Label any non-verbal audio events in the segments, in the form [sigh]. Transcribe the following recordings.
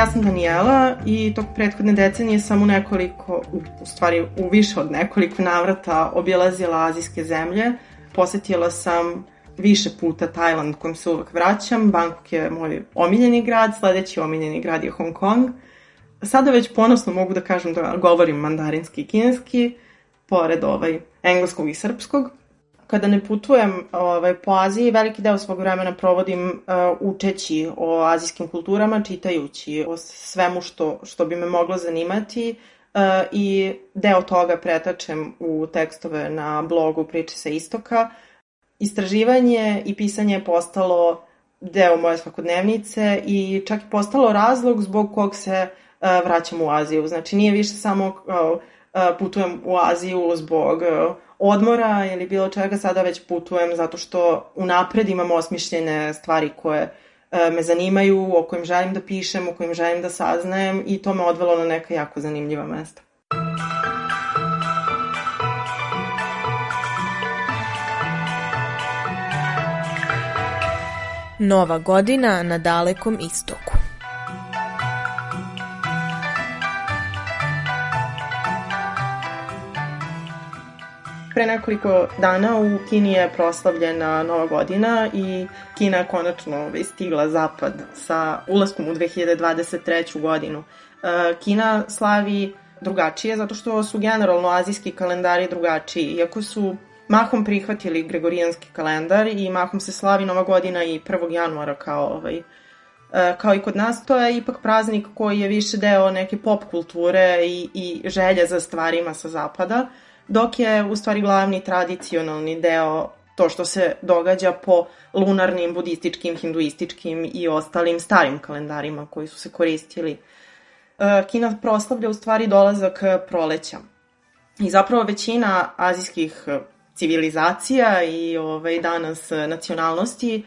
Ja sam Danijela i tog prethodne decenije sam u nekoliko, u stvari u više od nekoliko navrata obilazila azijske zemlje. Posetila sam više puta Tajland kojem se uvek vraćam. Bangkok je moj omiljeni grad, sledeći omiljeni grad je Hong Kong. Sada već ponosno mogu da kažem da govorim mandarinski i kineski, pored ovaj, engleskog i srpskog kada ne putujem ovaj, po Aziji, veliki deo svog vremena provodim uh, učeći o azijskim kulturama, čitajući o svemu što, što bi me moglo zanimati uh, i deo toga pretačem u tekstove na blogu Priče sa istoka. Istraživanje i pisanje je postalo deo moje svakodnevnice i čak i postalo razlog zbog kog se uh, vraćam u Aziju. Znači nije više samo uh, putujem u Aziju zbog odmora ili bilo čega, sada već putujem zato što unapred imam osmišljene stvari koje e, me zanimaju, o kojim želim da pišem, o kojim želim da saznajem i to me odvelo na neka jako zanimljiva mesta. Nova godina na dalekom istoku. Pre nekoliko dana u Kini je proslavljena Nova godina i Kina je konačno ovaj, stigla zapad sa ulaskom u 2023. godinu. E, Kina slavi drugačije zato što su generalno azijski kalendari drugačiji. Iako su mahom prihvatili gregorijanski kalendar i mahom se slavi Nova godina i 1. januara kao ovaj, e, kao i kod nas, to je ipak praznik koji je više deo neke pop kulture i, i želje za stvarima sa zapada. Uh, dok je u stvari glavni tradicionalni deo to što se događa po lunarnim, budističkim, hinduističkim i ostalim starim kalendarima koji su se koristili. E, Kina proslavlja u stvari dolazak proleća. I zapravo većina azijskih civilizacija i ovaj, danas nacionalnosti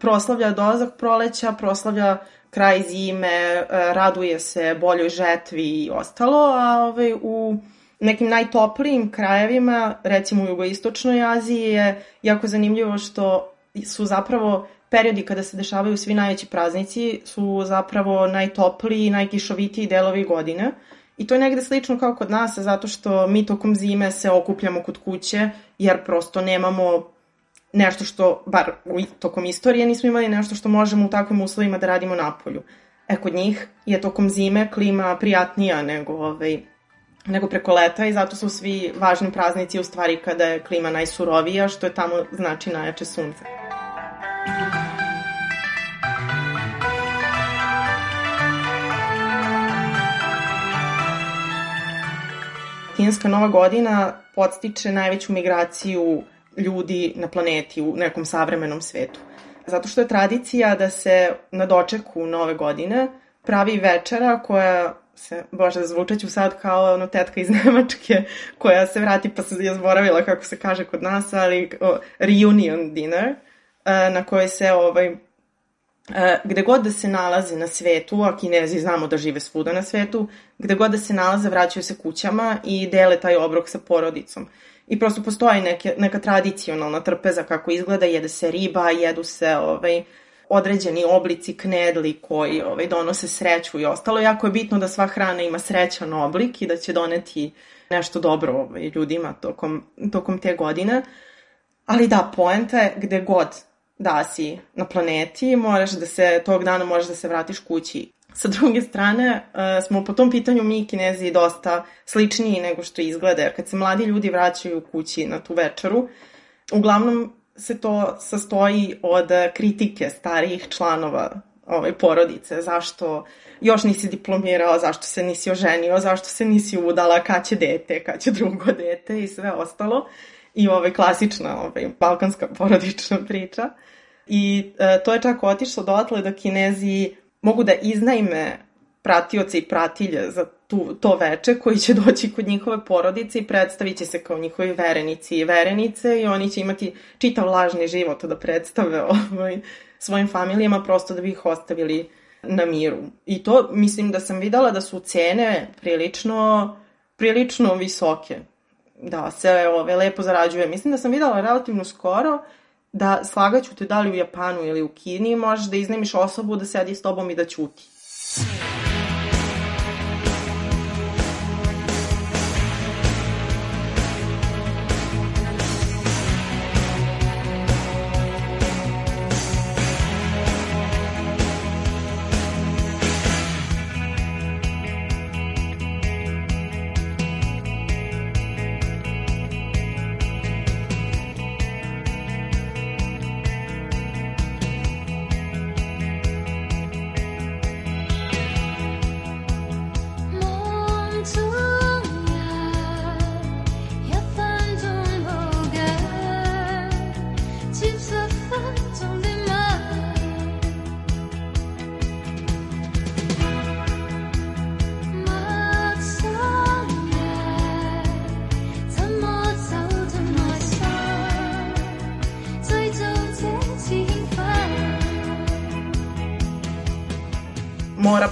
proslavlja dolazak proleća, proslavlja kraj zime, raduje se boljoj žetvi i ostalo, a ovaj, u nekim najtoplijim krajevima, recimo u jugoistočnoj Aziji je jako zanimljivo što su zapravo periodi kada se dešavaju svi najveći praznici su zapravo najtopliji i najkišovitiji delovi godine. I to je negde slično kao kod nas, zato što mi tokom zime se okupljamo kod kuće, jer prosto nemamo nešto što, bar tokom istorije nismo imali nešto što možemo u takvim uslovima da radimo napolju. E, kod njih je tokom zime klima prijatnija nego ovaj, nego preko leta i zato su svi važni praznici u stvari kada je klima najsurovija, što je tamo znači najjače sunce. Kineska nova godina podstiče najveću migraciju ljudi na planeti u nekom savremenom svetu. Zato što je tradicija da se na dočeku nove godine pravi večera koja se, bože, zvučaću sad kao ono tetka iz [laughs] Nemačke koja se vrati pa se je zboravila kako se kaže kod nas, ali o, reunion dinner e, na kojoj se ovaj, e, gde god da se nalaze na svetu, a kinezi znamo da žive svuda na svetu, gde god da se nalaze vraćaju se kućama i dele taj obrok sa porodicom. i prosto postoji neke, neka tradicionalna trpeza kako izgleda, jede se riba, jedu se ovaj, određeni oblici knedli koji ovaj, donose sreću i ostalo. Jako je bitno da sva hrana ima srećan oblik i da će doneti nešto dobro ovaj, ljudima tokom, tokom te godine. Ali da, poenta je gde god da si na planeti, moraš da se, tog dana možeš da se vratiš kući. Sa druge strane, uh, smo po tom pitanju mi kinezi dosta sličniji nego što izgleda, jer kad se mladi ljudi vraćaju kući na tu večeru, uglavnom se to sastoji od kritike starijih članova ovaj, porodice, zašto još nisi diplomirao, zašto se nisi oženio, zašto se nisi udala, kad će dete, kad će drugo dete i sve ostalo. I ovaj, klasična ovaj, balkanska porodična priča. I e, to je čak otišlo dotle da kinezi mogu da iznajme pratioce i pratilje za tu, to veče koji će doći kod njihove porodice i predstavit će se kao njihovi verenici i verenice i oni će imati čitav lažni život da predstave [laughs] ovaj, svojim familijama prosto da bi ih ostavili na miru. I to mislim da sam videla da su cene prilično, prilično visoke. Da, se ove, lepo zarađuje. Mislim da sam videla relativno skoro da slagaću te da li u Japanu ili u Kini možeš da iznemiš osobu da sedi s tobom i da ćuti. mora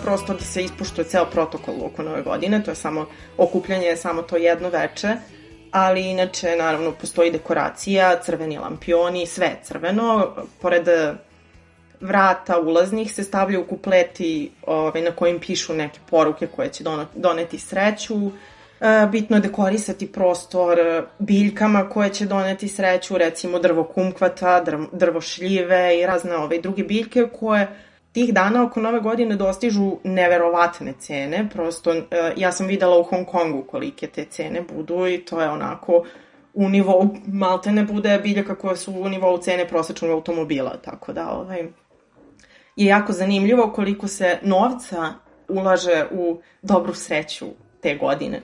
prosto da se ispuštuje ceo protokol oko nove godine, to je samo, okupljanje je samo to jedno veče, ali inače, naravno, postoji dekoracija, crveni lampioni, sve je crveno, pored vrata ulaznih se stavljaju kupleti ovaj, na kojim pišu neke poruke koje će doneti sreću, e, bitno je dekorisati prostor biljkama koje će doneti sreću, recimo drvo kumkvata, drvo šljive i razne ove druge biljke koje tih dana oko nove godine dostižu neverovatne cene, prosto uh, ja sam videla u Hong Kongu kolike te cene budu i to je onako u nivou, malte ne bude biljaka koje su u nivou cene prosečnog automobila, tako da ovaj, je jako zanimljivo koliko se novca ulaže u dobru sreću te godine.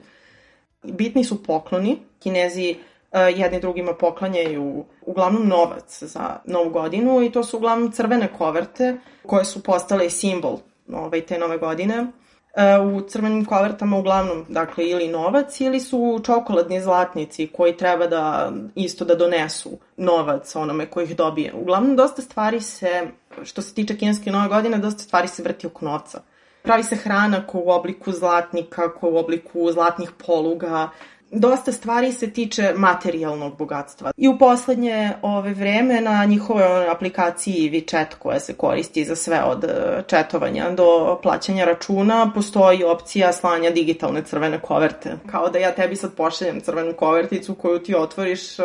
Bitni su pokloni, kinezi Eh, jedni drugima poklanjaju uglavnom novac za novu godinu i to su uglavnom crvene koverte koje su postale simbol ovaj, te nove godine. Eh, u crvenim kovertama uglavnom, dakle, ili novac ili su čokoladni zlatnici koji treba da isto da donesu novac onome koji ih dobije. Uglavnom, dosta stvari se, što se tiče kineske nove godine, dosta stvari se vrti oko novca. Pravi se hrana ko u obliku zlatnika, ko u obliku zlatnih poluga, dosta stvari se tiče materijalnog bogatstva. I u poslednje ove vreme na njihovoj aplikaciji WeChat koja se koristi za sve od e, četovanja do plaćanja računa, postoji opcija slanja digitalne crvene koverte. Kao da ja tebi sad pošaljem crvenu koverticu koju ti otvoriš e,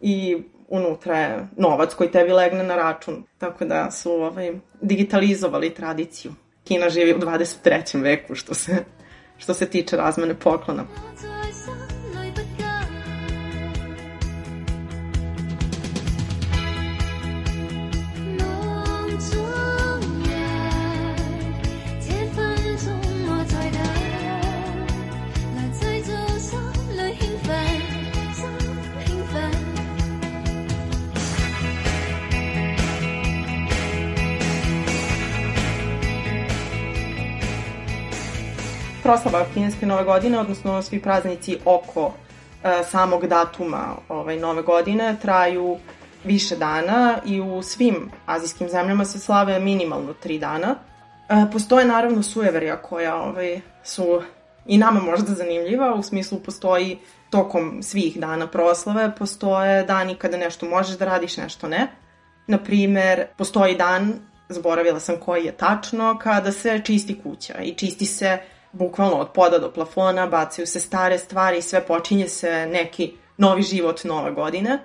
i unutra je novac koji tebi legne na račun. Tako da su ovaj, digitalizovali tradiciju. Kina živi u 23. veku što se, što se tiče razmene poklona. Proslava kineske nove godine, odnosno svi praznici oko e, samog datuma ovaj, nove godine traju više dana i u svim azijskim zemljama se slave minimalno tri dana. E, postoje naravno sujeverja koja ovaj, su i nama možda zanimljiva, u smislu postoji tokom svih dana proslave, postoje dani kada nešto možeš da radiš, nešto ne. Naprimer, postoji dan, zaboravila sam koji je tačno, kada se čisti kuća i čisti se bukvalno od poda do plafona, bacaju se stare stvari i sve počinje se neki novi život, nova godina.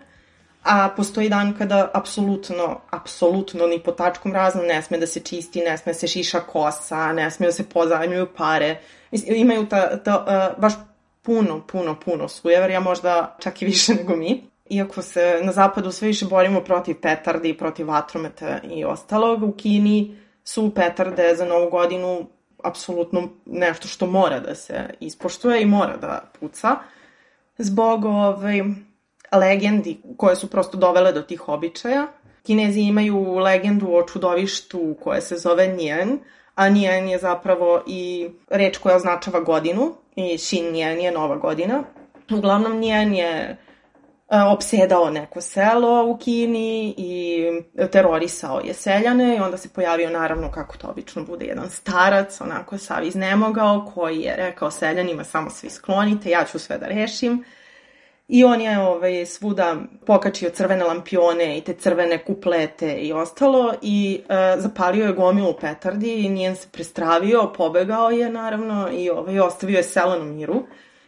A postoji dan kada apsolutno, apsolutno ni po tačkom raznom ne sme da se čisti, ne sme da se šiša kosa, ne sme da se pozajmljuju pare. Imaju ta, ta, uh, baš puno, puno, puno sujeverja, možda čak i više [laughs] nego mi. Iako se na zapadu sve više borimo protiv petardi, protiv vatrometa i ostalog, u Kini su petarde za novu godinu apsolutno nešto što mora da se ispoštuje i mora da puca. Zbog ovaj, legendi koje su prosto dovele do tih običaja. Kinezi imaju legendu o čudovištu koje se zove Nian, a Nian je zapravo i reč koja označava godinu i Shin Nian je nova godina. Uglavnom Nian je opsedao neko selo u Kini i terorisao je seljane i onda se pojavio naravno kako to obično bude jedan starac, onako sav iznemogao koji je rekao seljanima samo svi sklonite, ja ću sve da rešim. I on je ovaj, svuda pokačio crvene lampione i te crvene kuplete i ostalo i e, zapalio je gomilu petardi i nijen se prestravio, pobegao je naravno i ovaj, ostavio je selo na miru.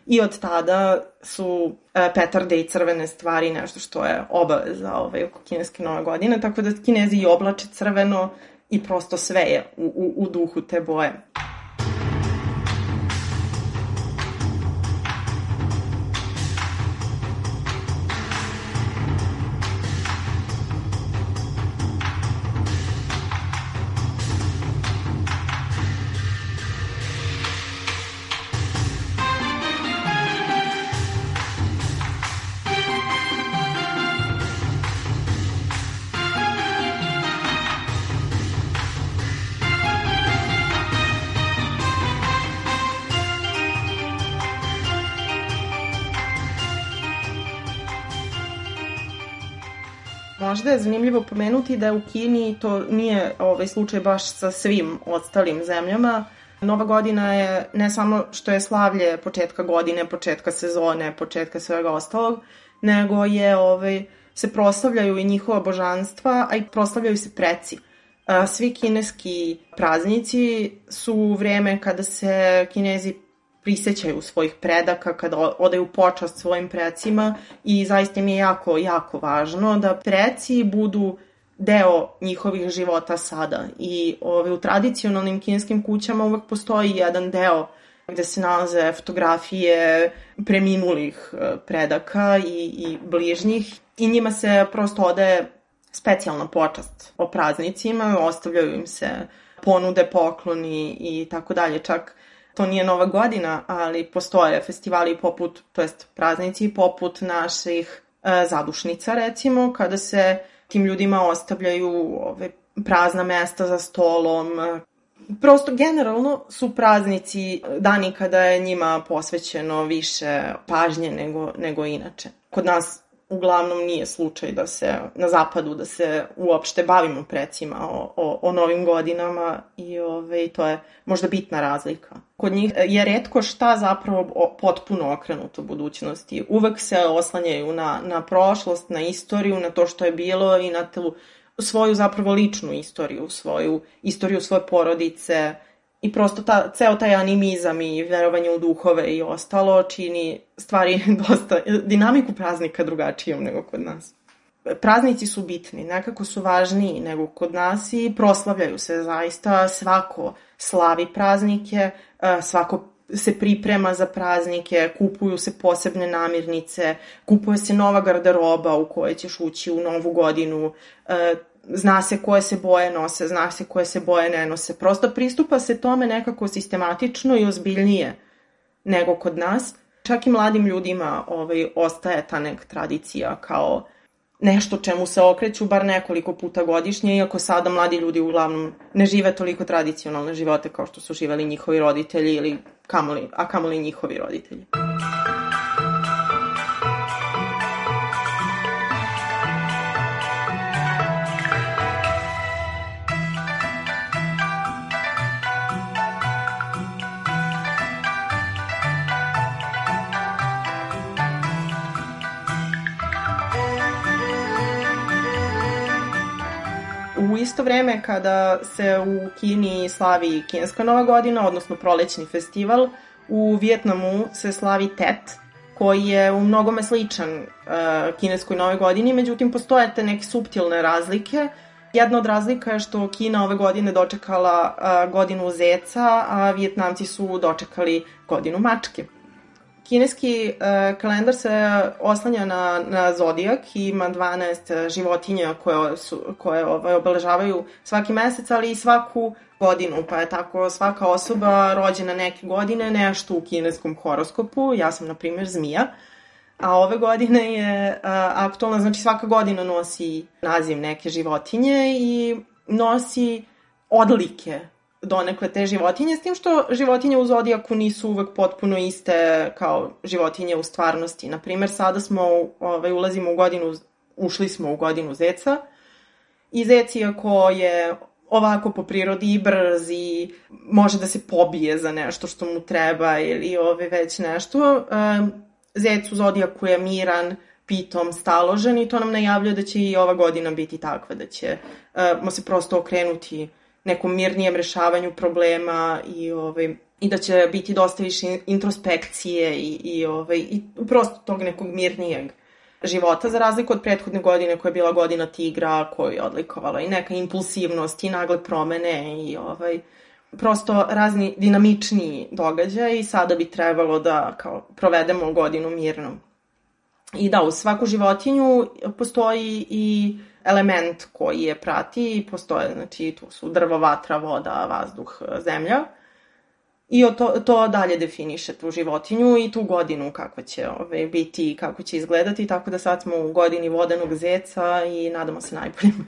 I od tada su e, petarde i crvene stvari nešto što je obaveza ovaj, oko kineske nove godine, tako da kinezi i oblače crveno i prosto sve je u, u, u duhu te boje. Zanimljivo pomenuti da u Kini to nije ovaj slučaj baš sa svim ostalim zemljama. Nova godina je ne samo što je slavlje početka godine, početka sezone, početka svega ostalog, nego je ovaj, se proslavljaju i njihova božanstva, a i proslavljaju se preci. Svi kineski praznici su vreme kada se kinezi prisećaju svojih predaka, kada odaju počast svojim precima i zaista mi je jako, jako važno da preci budu deo njihovih života sada. I ove, u tradicionalnim kineskim kućama uvek postoji jedan deo gde se nalaze fotografije preminulih e, predaka i, i bližnjih i njima se prosto odaje specijalna počast o praznicima, ostavljaju im se ponude, pokloni i tako dalje. Čak to nije nova godina, ali postoje festivali poput, to jest praznici poput naših e, zadušnica recimo, kada se tim ljudima ostavljaju ove prazna mesta za stolom. Prosto generalno su praznici dani kada je njima posvećeno više pažnje nego, nego inače. Kod nas uglavnom nije slučaj da se na zapadu da se uopšte bavimo precima o, o, o novim godinama i ove, to je možda bitna razlika. Kod njih je redko šta zapravo potpuno okrenuto budućnosti. Uvek se oslanjaju na, na prošlost, na istoriju, na to što je bilo i na tu svoju zapravo ličnu istoriju, svoju istoriju svoje porodice, i prosto ta, ceo taj animizam i verovanje u duhove i ostalo čini stvari [laughs] dosta, dinamiku praznika drugačijom nego kod nas. Praznici su bitni, nekako su važniji nego kod nas i proslavljaju se zaista, svako slavi praznike, e, svako se priprema za praznike, kupuju se posebne namirnice, kupuje se nova garderoba u kojoj ćeš ući u novu godinu, e, zna se koje se boje nose, zna se koje se boje ne nose. Prosto pristupa se tome nekako sistematično i ozbiljnije nego kod nas. Čak i mladim ljudima ovaj, ostaje ta neka tradicija kao nešto čemu se okreću bar nekoliko puta godišnje, iako sada mladi ljudi uglavnom ne žive toliko tradicionalne živote kao što su živeli njihovi roditelji ili kamoli, a kamoli njihovi roditelji. U isto vreme kada se u Kini slavi Kineska nova godina, odnosno prolećni festival, u Vjetnamu se slavi Tet, koji je u mnogome sličan uh, kineskoj nove godini, međutim postoje te neke subtilne razlike. Jedna od razlika je što Kina ove godine dočekala uh, godinu zeca, a Vjetnamci su dočekali godinu mačke. Kineski uh, kalendar se oslanja na, na zodijak i ima 12 životinja koje, su, koje ovaj, obeležavaju svaki mesec, ali i svaku godinu, pa je tako svaka osoba rođena neke godine nešto u kineskom horoskopu, ja sam na primjer zmija, a ove godine je a, aktualna, znači svaka godina nosi naziv neke životinje i nosi odlike donekle te životinje, s tim što životinje u zodijaku nisu uvek potpuno iste kao životinje u stvarnosti. Naprimer, sada smo, ovaj, ulazimo u godinu, ušli smo u godinu zeca i zec, iako je ovako po prirodi i brz i može da se pobije za nešto što mu treba ili ove već nešto. Zec u zodijaku je miran, pitom, staložen i to nam najavljuje da će i ova godina biti takva, da će uh, se prosto okrenuti nekom mirnijem rešavanju problema i ovaj i da će biti dosta više introspekcije i, i, ovaj, i prosto tog nekog mirnijeg života, za razliku od prethodne godine koja je bila godina tigra, koju je odlikovala i neka impulsivnost i nagle promene i ovaj, prosto razni dinamičniji događaj i sada bi trebalo da kao provedemo godinu mirno. I da, u svaku životinju postoji i element koji je prati i postoje, znači tu su drvo, vatra, voda, vazduh, zemlja. I to, to dalje definiše tu životinju i tu godinu kako će ove, biti i kako će izgledati, tako da sad smo u godini vodenog zeca i nadamo se najboljim.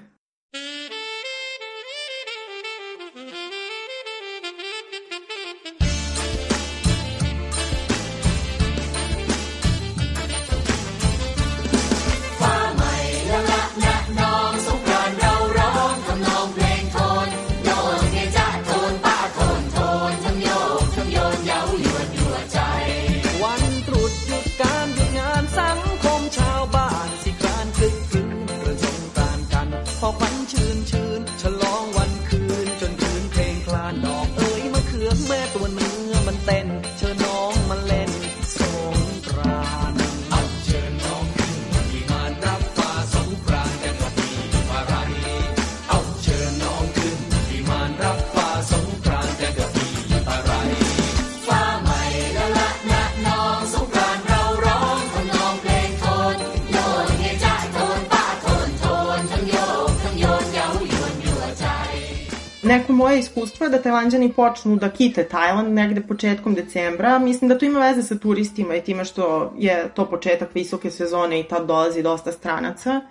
Neko moje iskustvo je da Tajlanđani počnu da kite Tajland negde početkom decembra. Mislim da to ima veze sa turistima i time što je to početak visoke sezone i tad dolazi dosta stranaca.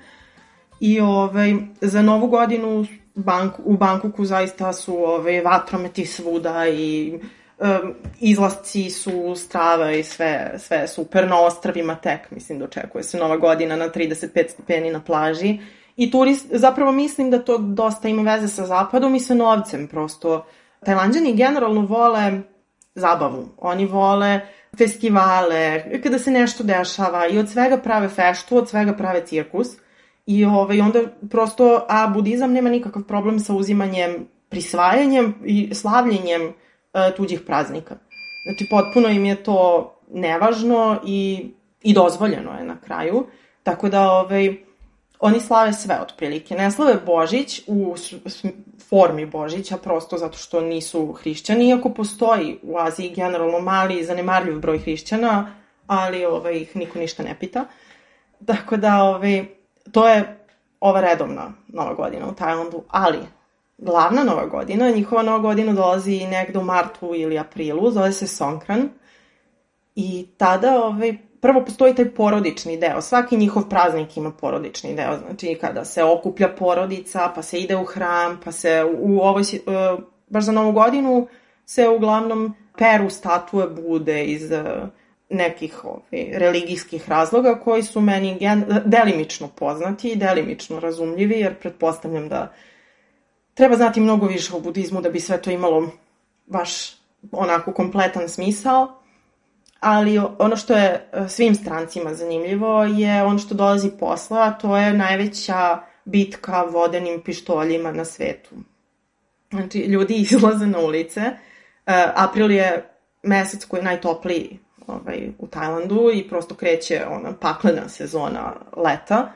I ovaj, za novu godinu bank, u Bankuku zaista su ovaj, vatrometi svuda i um, izlasci su strava i sve, sve super. Na ostravima tek, mislim, dočekuje se nova godina na 35 stepeni na plaži I turist, zapravo mislim da to dosta ima veze sa zapadom i sa novcem, prosto. Tajlanđani generalno vole zabavu. Oni vole festivale, kada se nešto dešava i od svega prave feštu, od svega prave cirkus. I ovaj, onda prosto, a budizam nema nikakav problem sa uzimanjem, prisvajanjem i slavljenjem uh, tuđih praznika. Znači, potpuno im je to nevažno i, i dozvoljeno je na kraju. Tako da, ovaj, oni slave sve otprilike. Ne slave Božić u formi Božića, prosto zato što nisu hrišćani, iako postoji u Aziji generalno mali i zanemarljiv broj hrišćana, ali ovaj, ih niko ništa ne pita. Tako da, ovaj, to je ova redovna nova godina u Tajlandu, ali glavna nova godina, njihova nova godina dolazi negde u martu ili aprilu, zove se Songkran, i tada ovaj, prvo postoji taj porodični deo. Svaki njihov praznik ima porodični deo. Znači kada se okuplja porodica, pa se ide u hram, pa se u ovoj, uh, baš za novu godinu se uglavnom peru statue bude iz uh, nekih ovi, religijskih razloga koji su meni gen, delimično poznati i delimično razumljivi, jer pretpostavljam da treba znati mnogo više o budizmu da bi sve to imalo baš onako kompletan smisao ali ono što je e, svim strancima zanimljivo je ono što dolazi posle, a to je najveća bitka vodenim pištoljima na svetu. Znači, ljudi [laughs] izlaze na ulice. Uh, april je mesec koji je najtopliji ovaj, u Tajlandu i prosto kreće ona paklena sezona leta.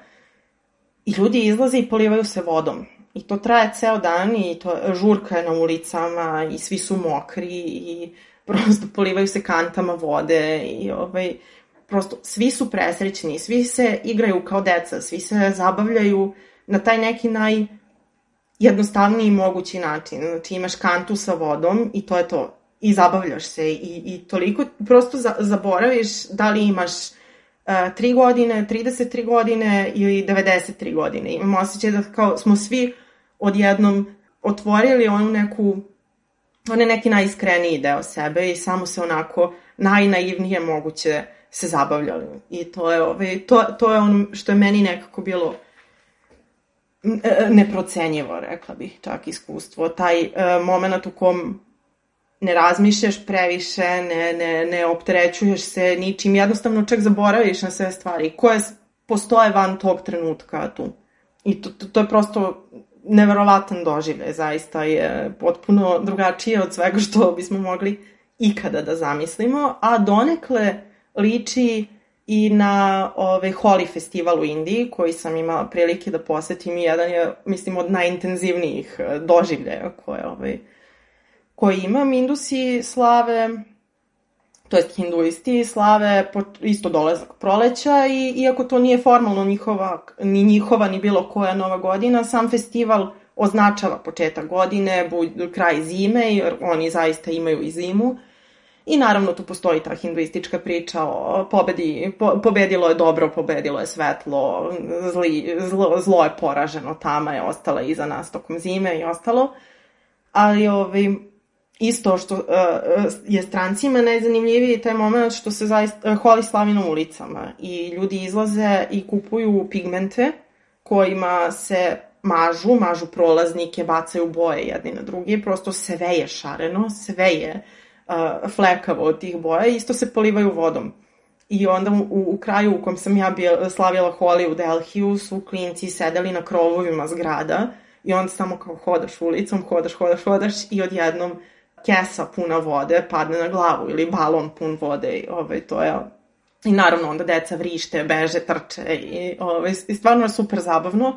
I ljudi izlaze i polivaju se vodom. I to traje ceo dan i to žurka je na ulicama i svi su mokri i prosto polivaju se kantama vode i ovaj, prosto svi su presrećni, svi se igraju kao deca, svi se zabavljaju na taj neki naj jednostavniji mogući način. Znači imaš kantu sa vodom i to je to. I zabavljaš se i, i toliko prosto za, zaboraviš da li imaš uh, 3 godine, 33 godine ili 93 godine. Imamo osjećaj da kao smo svi odjednom otvorili onu neku on je neki najiskreniji deo sebe i samo se onako najnaivnije moguće se zabavljali. I to je, ovaj, to, to je ono što je meni nekako bilo e, neprocenjivo, rekla bih, čak iskustvo. Taj uh, moment u kom ne razmišljaš previše, ne, ne, ne opterećuješ se ničim, jednostavno čak zaboraviš na sve stvari koje postoje van tog trenutka tu. I to, to, to je prosto neverovatan doživljaj, zaista je potpuno drugačije od svega što bismo mogli ikada da zamislimo, a donekle liči i na ovaj Holi festival u Indiji, koji sam imala prilike da posetim i jedan je, mislim, od najintenzivnijih eh, doživljaja koje, ovaj, koje imam. Indusi slave, to jest hinduisti, slave isto dolazak proleća i iako to nije formalno njihova, ni njihova, ni bilo koja nova godina, sam festival označava početak godine, kraj zime, jer oni zaista imaju i zimu. I naravno tu postoji ta hinduistička priča o pobedi, po, pobedilo je dobro, pobedilo je svetlo, zli, zlo, zlo je poraženo, tama je ostala iza nas tokom zime i ostalo. Ali ovaj, isto što uh, je strancima najzanimljiviji taj moment što se zaista uh, holi slavi na ulicama. I ljudi izlaze i kupuju pigmente kojima se mažu, mažu prolaznike, bacaju boje jedni na drugi, prosto sve je šareno, sve je uh, flekavo od tih boja. I isto se polivaju vodom. I onda u, u kraju u kom sam ja bio, slavila holi u Delhiju su klinci sedeli na krovovima zgrada i onda samo kao hodaš ulicom, hodaš, hodaš, hodaš i odjednom kesa puna vode padne na glavu ili balon pun vode i ovaj, to je i naravno onda deca vrište, beže, trče i, ovaj, i stvarno je super zabavno.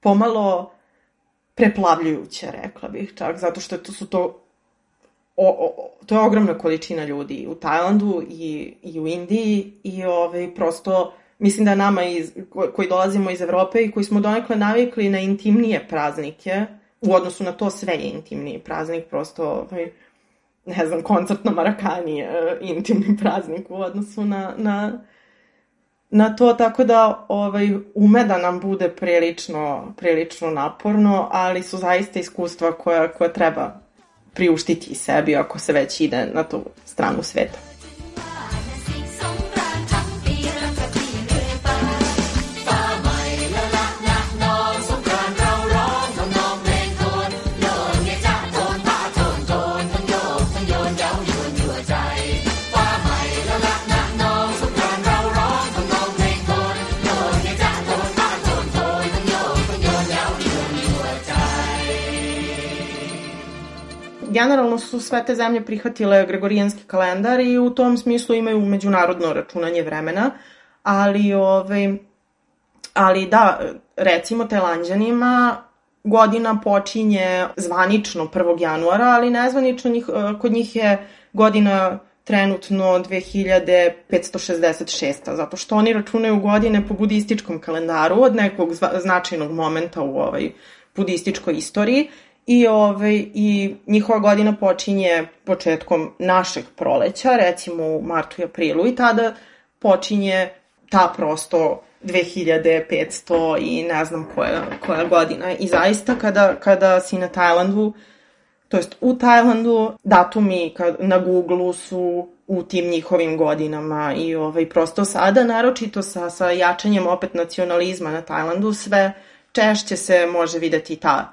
Pomalo preplavljujuće, rekla bih čak, zato što to su to o, o, to je ogromna količina ljudi u Tajlandu i, i u Indiji i ovaj, prosto mislim da nama iz, koji dolazimo iz Evrope i koji smo donekle navikli na intimnije praznike, u odnosu na to sve je intimni praznik, prosto, ovaj, ne znam, koncert na Marakani je intimni praznik u odnosu na, na, na to, tako da ovaj, ume da nam bude prilično, prilično naporno, ali su zaista iskustva koja, koja treba priuštiti sebi ako se već ide na tu stranu sveta. Generalno su sve te zemlje prihvatile gregorijanski kalendar i u tom smislu imaju međunarodno računanje vremena, ali, ovaj, ali da, recimo Tajlanđanima godina počinje zvanično 1. januara, ali nezvanično njih, kod njih je godina trenutno 2566. Zato što oni računaju godine po budističkom kalendaru od nekog značajnog momenta u ovoj budističkoj istoriji I, ovaj, I njihova godina počinje početkom našeg proleća, recimo u martu i aprilu, i tada počinje ta prosto 2500 i ne znam koja, koja godina. I zaista kada, kada si na Tajlandu, to jest u Tajlandu, datumi kad, na Google su u tim njihovim godinama i ovaj, prosto sada, naročito sa, sa jačanjem opet nacionalizma na Tajlandu, sve češće se može videti ta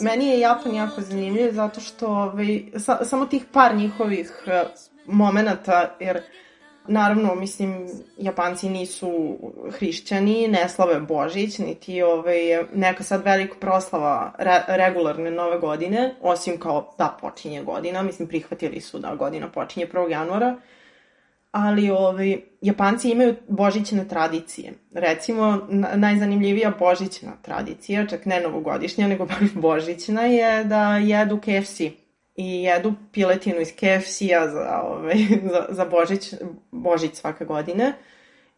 Meni je Japan jako zanimljiv zato što ovaj, sa, samo tih par njihovih uh, momenata, jer naravno, mislim, Japanci nisu hrišćani, ne slave Božić, niti ovaj, neka sad velika proslava re, regularne nove godine, osim kao da počinje godina, mislim, prihvatili su da godina počinje 1. januara, ali ovaj, Japanci imaju božićne tradicije. Recimo, na, najzanimljivija božićna tradicija, čak ne novogodišnja, nego baš božićna, je da jedu KFC i jedu piletinu iz KFC-a za, ovaj, [laughs] za, za Božić, Božić svake godine.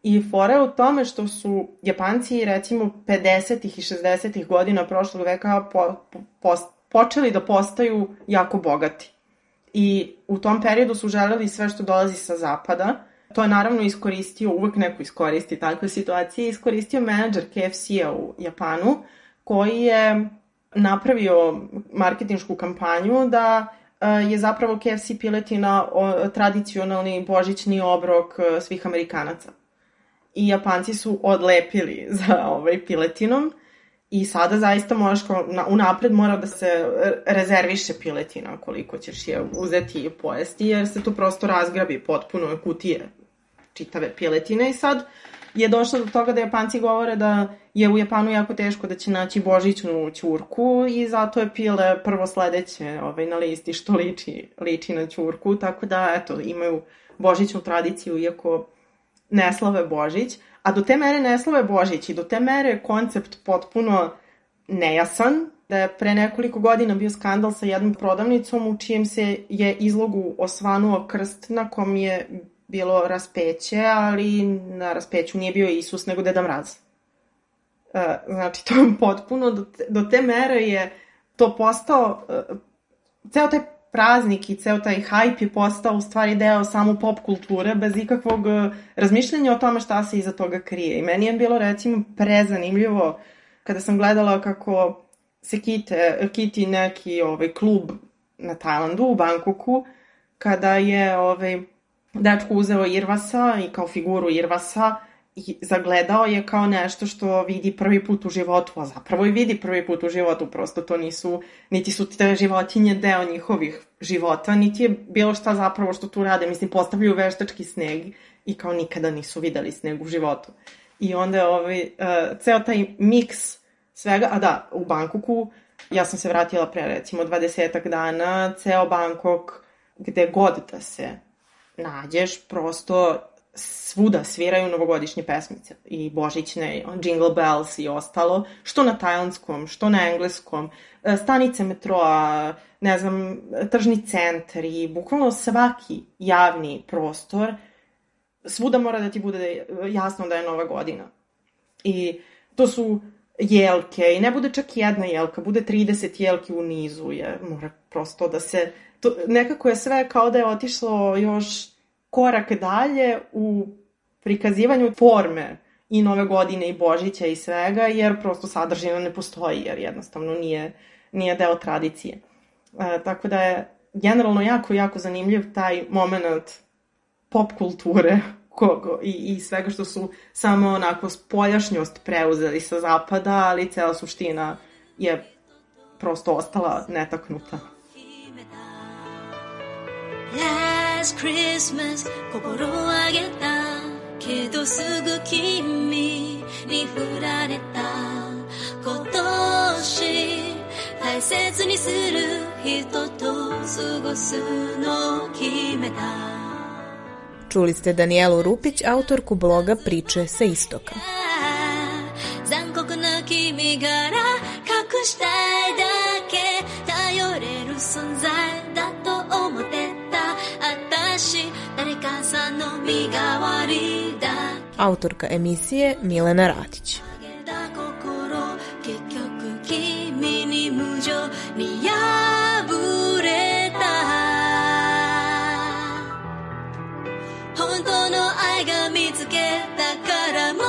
I fora je u tome što su Japanci recimo 50. i 60. godina prošlog veka po, po, počeli da postaju jako bogati. I u tom periodu su želeli sve što dolazi sa zapada. To je naravno iskoristio, uvek neko iskoristi takve situacije, iskoristio menadžer KFC-a u Japanu, koji je napravio marketinšku kampanju da e, je zapravo KFC piletina tradicionalni božićni obrok e, svih Amerikanaca. I Japanci su odlepili za ovaj piletinom i sada zaista možeš kao na, unapred mora da se rezerviše piletina koliko ćeš je uzeti i pojesti jer se to prosto razgrabi potpuno kutije čitave piletine. I sad je došlo do toga da Japanci govore da je u Japanu jako teško da će naći božićnu ćurku i zato je pile prvo sledeće ovaj, na listi što liči, liči na ćurku, tako da eto, imaju božićnu tradiciju iako ne slave Božić, a do te mere ne slave Božić i do te mere koncept potpuno nejasan, da je pre nekoliko godina bio skandal sa jednom prodavnicom u čijem se je izlogu osvanuo krst na kom je bilo raspeće, ali na raspeću nije bio Isus, nego Deda Mraz. E, znači, to je potpuno, do te, do te mere je to postao, e, ceo taj praznik i ceo taj hype je postao u stvari deo samo pop kulture, bez ikakvog e, razmišljanja o tome šta se iza toga krije. I meni je bilo, recimo, prezanimljivo kada sam gledala kako se kite, kiti neki ovaj, klub na Tajlandu, u Bangkoku, kada je ovaj, dečko uzeo Irvasa i kao figuru Irvasa zagledao je kao nešto što vidi prvi put u životu, a zapravo i vidi prvi put u životu, prosto to nisu, niti su te životinje deo njihovih života, niti je bilo šta zapravo što tu rade, mislim, postavljaju veštački sneg i kao nikada nisu videli sneg u životu. I onda je ovaj, uh, ceo taj miks svega, a da, u Bankoku, ja sam se vratila pre recimo 20 dana, ceo Bangkok, gde god da se nađeš, prosto svuda sviraju novogodišnje pesmice i božićne, jingle bells i ostalo, što na tajlanskom, što na engleskom, e, stanice metroa, ne znam, tržni centar i bukvalno svaki javni prostor, svuda mora da ti bude jasno da je nova godina. I to su jelke i ne bude čak jedna jelka, bude 30 jelki u nizu, je, mora prosto da se, to, nekako je sve kao da je otišlo još korak dalje u prikazivanju forme i nove godine i Božića i svega, jer prosto sadržina ne postoji, jer jednostavno nije, nije deo tradicije. E, tako da je generalno jako, jako zanimljiv taj moment pop kulture [laughs] kogo, i, i svega što su samo onako spoljašnjost preuzeli sa zapada, ali cela suština je prosto ostala netaknuta. Last Christmas 心をあげたけどすぐ君に振られた今年大切にする人と過ごすのを決めた Čuli ste Danijelu Rupić, autorku bloga Priče sa istoka. Autorka emisije Milena Ratić. 結局君に無情に破れた本当の愛が見つけたからもう